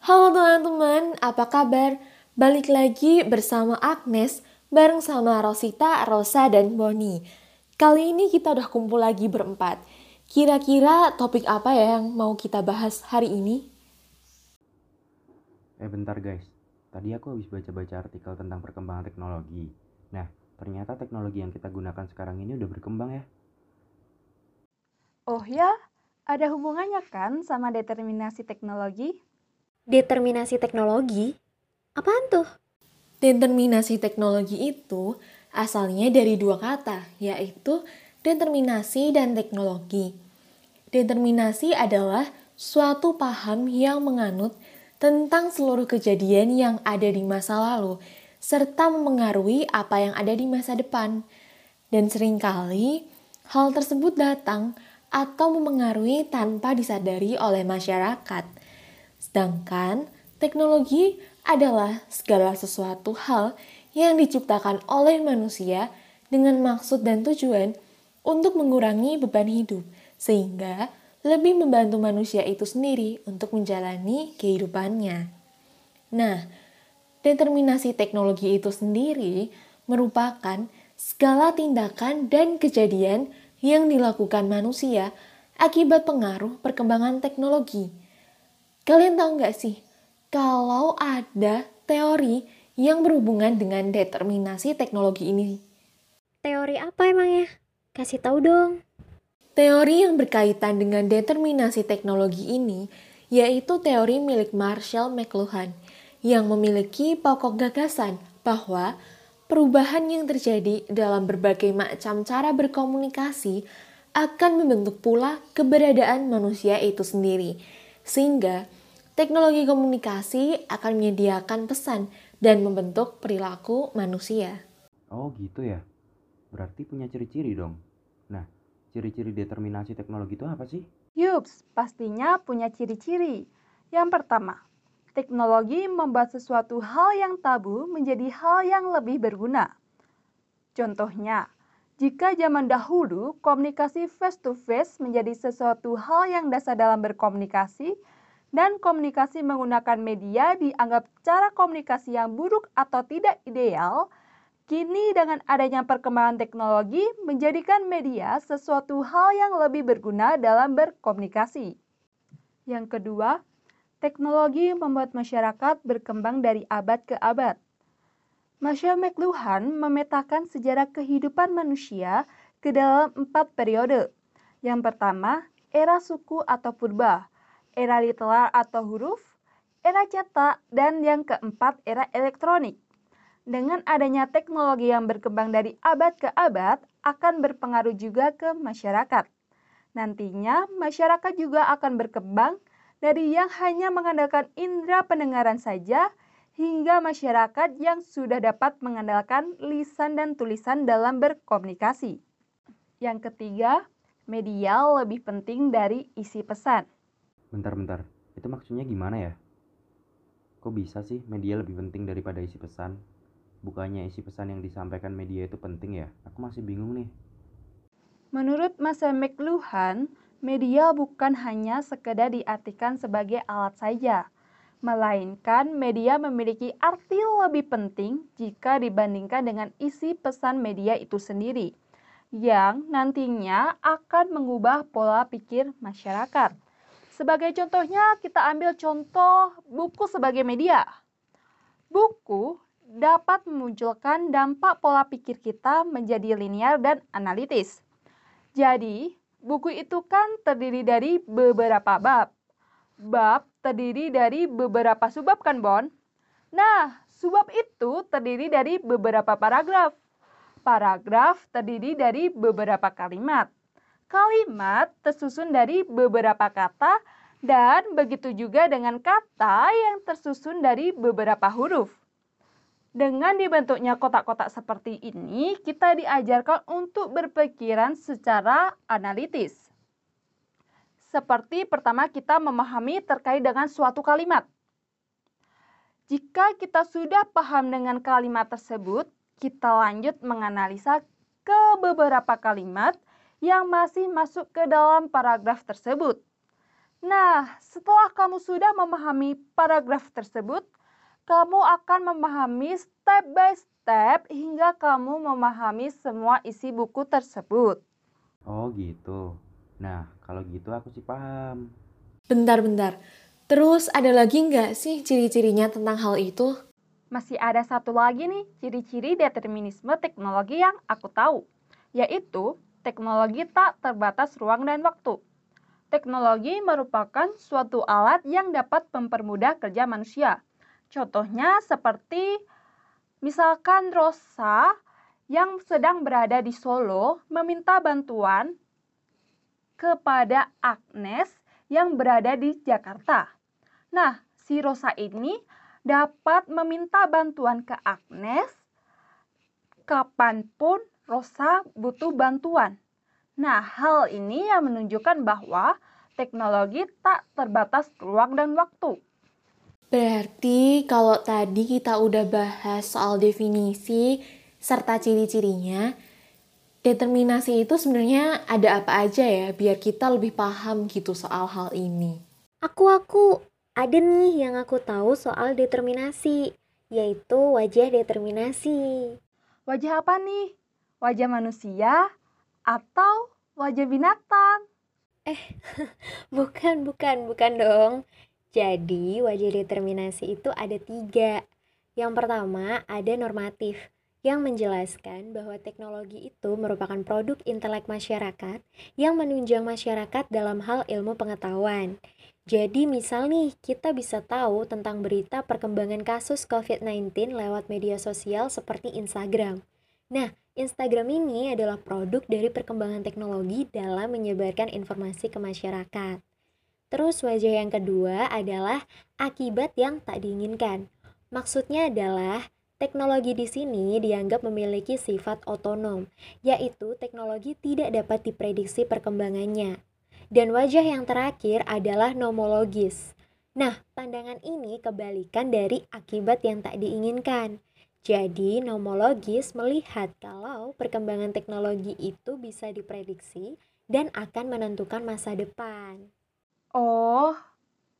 Halo teman-teman, apa kabar? Balik lagi bersama Agnes, bareng sama Rosita, Rosa, dan Boni. Kali ini kita udah kumpul lagi berempat. Kira-kira topik apa ya yang mau kita bahas hari ini? Eh bentar guys, tadi aku habis baca-baca artikel tentang perkembangan teknologi. Nah, ternyata teknologi yang kita gunakan sekarang ini udah berkembang ya. Oh ya, ada hubungannya kan sama determinasi teknologi? Determinasi teknologi? Apaan tuh? Determinasi teknologi itu asalnya dari dua kata, yaitu determinasi dan teknologi. Determinasi adalah suatu paham yang menganut tentang seluruh kejadian yang ada di masa lalu, serta memengaruhi apa yang ada di masa depan. Dan sering kali, hal tersebut datang atau memengaruhi tanpa disadari oleh masyarakat. Sedangkan teknologi adalah segala sesuatu hal yang diciptakan oleh manusia dengan maksud dan tujuan untuk mengurangi beban hidup, sehingga lebih membantu manusia itu sendiri untuk menjalani kehidupannya. Nah, determinasi teknologi itu sendiri merupakan segala tindakan dan kejadian yang dilakukan manusia akibat pengaruh perkembangan teknologi Kalian tahu nggak sih, kalau ada teori yang berhubungan dengan determinasi teknologi ini? Teori apa emangnya? Kasih tahu dong. Teori yang berkaitan dengan determinasi teknologi ini yaitu teori milik Marshall McLuhan yang memiliki pokok gagasan bahwa perubahan yang terjadi dalam berbagai macam cara berkomunikasi akan membentuk pula keberadaan manusia itu sendiri. Sehingga Teknologi komunikasi akan menyediakan pesan dan membentuk perilaku manusia. Oh gitu ya. Berarti punya ciri-ciri dong. Nah, ciri-ciri determinasi teknologi itu apa sih? Yups, pastinya punya ciri-ciri. Yang pertama, teknologi membuat sesuatu hal yang tabu menjadi hal yang lebih berguna. Contohnya, jika zaman dahulu komunikasi face-to-face -face menjadi sesuatu hal yang dasar dalam berkomunikasi, dan komunikasi menggunakan media dianggap cara komunikasi yang buruk atau tidak ideal, kini dengan adanya perkembangan teknologi menjadikan media sesuatu hal yang lebih berguna dalam berkomunikasi. Yang kedua, teknologi membuat masyarakat berkembang dari abad ke abad. Marshall McLuhan memetakan sejarah kehidupan manusia ke dalam empat periode. Yang pertama, era suku atau purba, era literal atau huruf, era cetak, dan yang keempat era elektronik. Dengan adanya teknologi yang berkembang dari abad ke abad akan berpengaruh juga ke masyarakat. Nantinya masyarakat juga akan berkembang dari yang hanya mengandalkan indera pendengaran saja hingga masyarakat yang sudah dapat mengandalkan lisan dan tulisan dalam berkomunikasi. Yang ketiga, media lebih penting dari isi pesan. Bentar-bentar, itu maksudnya gimana ya? Kok bisa sih media lebih penting daripada isi pesan? Bukannya isi pesan yang disampaikan media itu penting ya? Aku masih bingung nih. Menurut Masa McLuhan, media bukan hanya sekedar diartikan sebagai alat saja, melainkan media memiliki arti lebih penting jika dibandingkan dengan isi pesan media itu sendiri, yang nantinya akan mengubah pola pikir masyarakat. Sebagai contohnya, kita ambil contoh buku sebagai media. Buku dapat memunculkan dampak pola pikir kita menjadi linear dan analitis. Jadi, buku itu kan terdiri dari beberapa bab. Bab terdiri dari beberapa subbab kan, Bon? Nah, subbab itu terdiri dari beberapa paragraf. Paragraf terdiri dari beberapa kalimat. Kalimat tersusun dari beberapa kata dan begitu juga dengan kata yang tersusun dari beberapa huruf. Dengan dibentuknya kotak-kotak seperti ini, kita diajarkan untuk berpikiran secara analitis. Seperti pertama kita memahami terkait dengan suatu kalimat. Jika kita sudah paham dengan kalimat tersebut, kita lanjut menganalisa ke beberapa kalimat yang masih masuk ke dalam paragraf tersebut. Nah, setelah kamu sudah memahami paragraf tersebut, kamu akan memahami step by step hingga kamu memahami semua isi buku tersebut. Oh gitu. Nah, kalau gitu aku sih paham. Bentar-bentar. Terus ada lagi nggak sih ciri-cirinya tentang hal itu? Masih ada satu lagi nih ciri-ciri determinisme teknologi yang aku tahu, yaitu teknologi tak terbatas ruang dan waktu. Teknologi merupakan suatu alat yang dapat mempermudah kerja manusia. Contohnya seperti misalkan Rosa yang sedang berada di Solo meminta bantuan kepada Agnes yang berada di Jakarta. Nah, si Rosa ini dapat meminta bantuan ke Agnes kapan pun Rosa butuh bantuan. Nah, hal ini yang menunjukkan bahwa teknologi tak terbatas ruang dan waktu. Berarti kalau tadi kita udah bahas soal definisi serta ciri-cirinya, determinasi itu sebenarnya ada apa aja ya biar kita lebih paham gitu soal hal ini. Aku aku ada nih yang aku tahu soal determinasi, yaitu wajah determinasi. Wajah apa nih? Wajah manusia atau wajah binatang? Eh, bukan, bukan, bukan dong. Jadi, wajah determinasi itu ada tiga. Yang pertama, ada normatif yang menjelaskan bahwa teknologi itu merupakan produk intelek masyarakat yang menunjang masyarakat dalam hal ilmu pengetahuan. Jadi misal nih, kita bisa tahu tentang berita perkembangan kasus COVID-19 lewat media sosial seperti Instagram. Nah, Instagram ini adalah produk dari perkembangan teknologi dalam menyebarkan informasi ke masyarakat. Terus wajah yang kedua adalah akibat yang tak diinginkan. Maksudnya adalah Teknologi di sini dianggap memiliki sifat otonom, yaitu teknologi tidak dapat diprediksi perkembangannya. Dan wajah yang terakhir adalah nomologis. Nah, pandangan ini kebalikan dari akibat yang tak diinginkan. Jadi, nomologis melihat kalau perkembangan teknologi itu bisa diprediksi dan akan menentukan masa depan. Oh,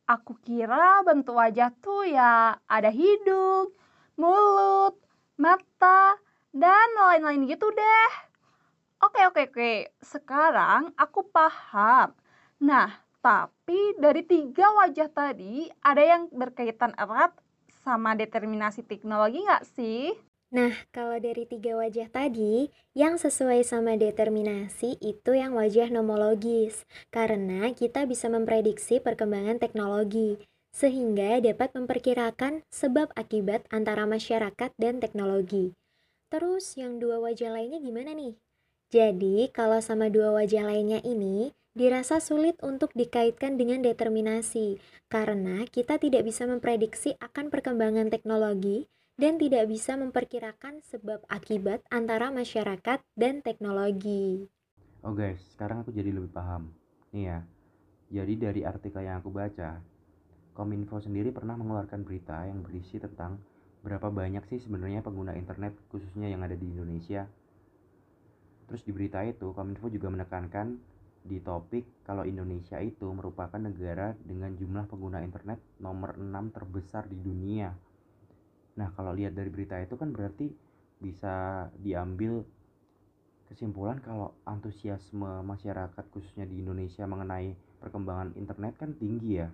aku kira bentuk wajah tuh ya ada hidung, mulut, mata, dan lain-lain gitu deh. Oke, oke, oke. Sekarang aku paham. Nah, tapi dari tiga wajah tadi, ada yang berkaitan erat sama determinasi teknologi nggak sih? Nah, kalau dari tiga wajah tadi, yang sesuai sama determinasi itu yang wajah nomologis, karena kita bisa memprediksi perkembangan teknologi sehingga dapat memperkirakan sebab akibat antara masyarakat dan teknologi. Terus yang dua wajah lainnya gimana nih? Jadi, kalau sama dua wajah lainnya ini, dirasa sulit untuk dikaitkan dengan determinasi, karena kita tidak bisa memprediksi akan perkembangan teknologi dan tidak bisa memperkirakan sebab akibat antara masyarakat dan teknologi. Oh guys, sekarang aku jadi lebih paham. Nih ya, jadi dari artikel yang aku baca, Kominfo sendiri pernah mengeluarkan berita yang berisi tentang berapa banyak sih sebenarnya pengguna internet khususnya yang ada di Indonesia. Terus di berita itu Kominfo juga menekankan di topik kalau Indonesia itu merupakan negara dengan jumlah pengguna internet nomor 6 terbesar di dunia. Nah, kalau lihat dari berita itu kan berarti bisa diambil kesimpulan kalau antusiasme masyarakat khususnya di Indonesia mengenai perkembangan internet kan tinggi ya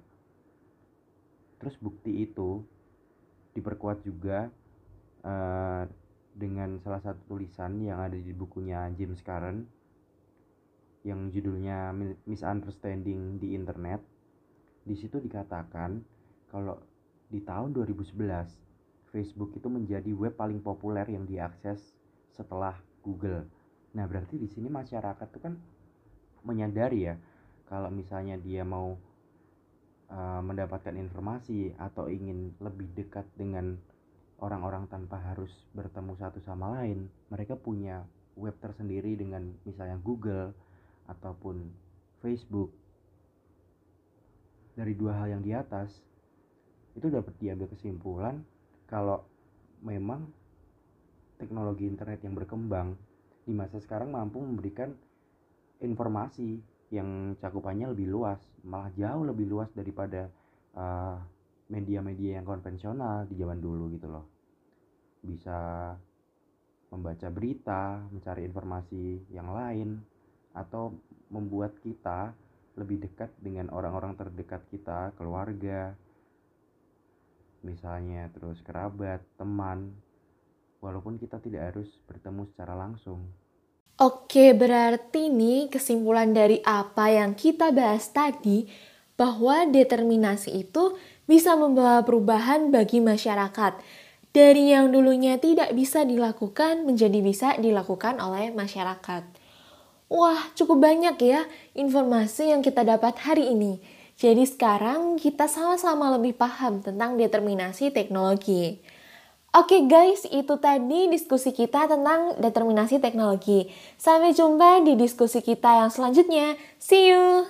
terus bukti itu diperkuat juga uh, dengan salah satu tulisan yang ada di bukunya James Karen yang judulnya Misunderstanding di Internet. Di situ dikatakan kalau di tahun 2011 Facebook itu menjadi web paling populer yang diakses setelah Google. Nah, berarti di sini masyarakat itu kan menyadari ya kalau misalnya dia mau uh, mendapatkan informasi atau ingin lebih dekat dengan orang-orang tanpa harus bertemu satu sama lain, mereka punya web tersendiri dengan misalnya Google ataupun Facebook. Dari dua hal yang di atas, itu dapat diambil kesimpulan kalau memang teknologi internet yang berkembang di masa sekarang mampu memberikan informasi yang cakupannya lebih luas, malah jauh lebih luas daripada uh, media-media yang konvensional di zaman dulu gitu loh. Bisa membaca berita, mencari informasi yang lain, atau membuat kita lebih dekat dengan orang-orang terdekat kita, keluarga, misalnya terus kerabat, teman, walaupun kita tidak harus bertemu secara langsung. Oke, berarti nih kesimpulan dari apa yang kita bahas tadi bahwa determinasi itu bisa membawa perubahan bagi masyarakat. Dari yang dulunya tidak bisa dilakukan menjadi bisa dilakukan oleh masyarakat. Wah, cukup banyak ya informasi yang kita dapat hari ini. Jadi sekarang kita sama-sama lebih paham tentang determinasi teknologi. Oke guys, itu tadi diskusi kita tentang determinasi teknologi. Sampai jumpa di diskusi kita yang selanjutnya. See you!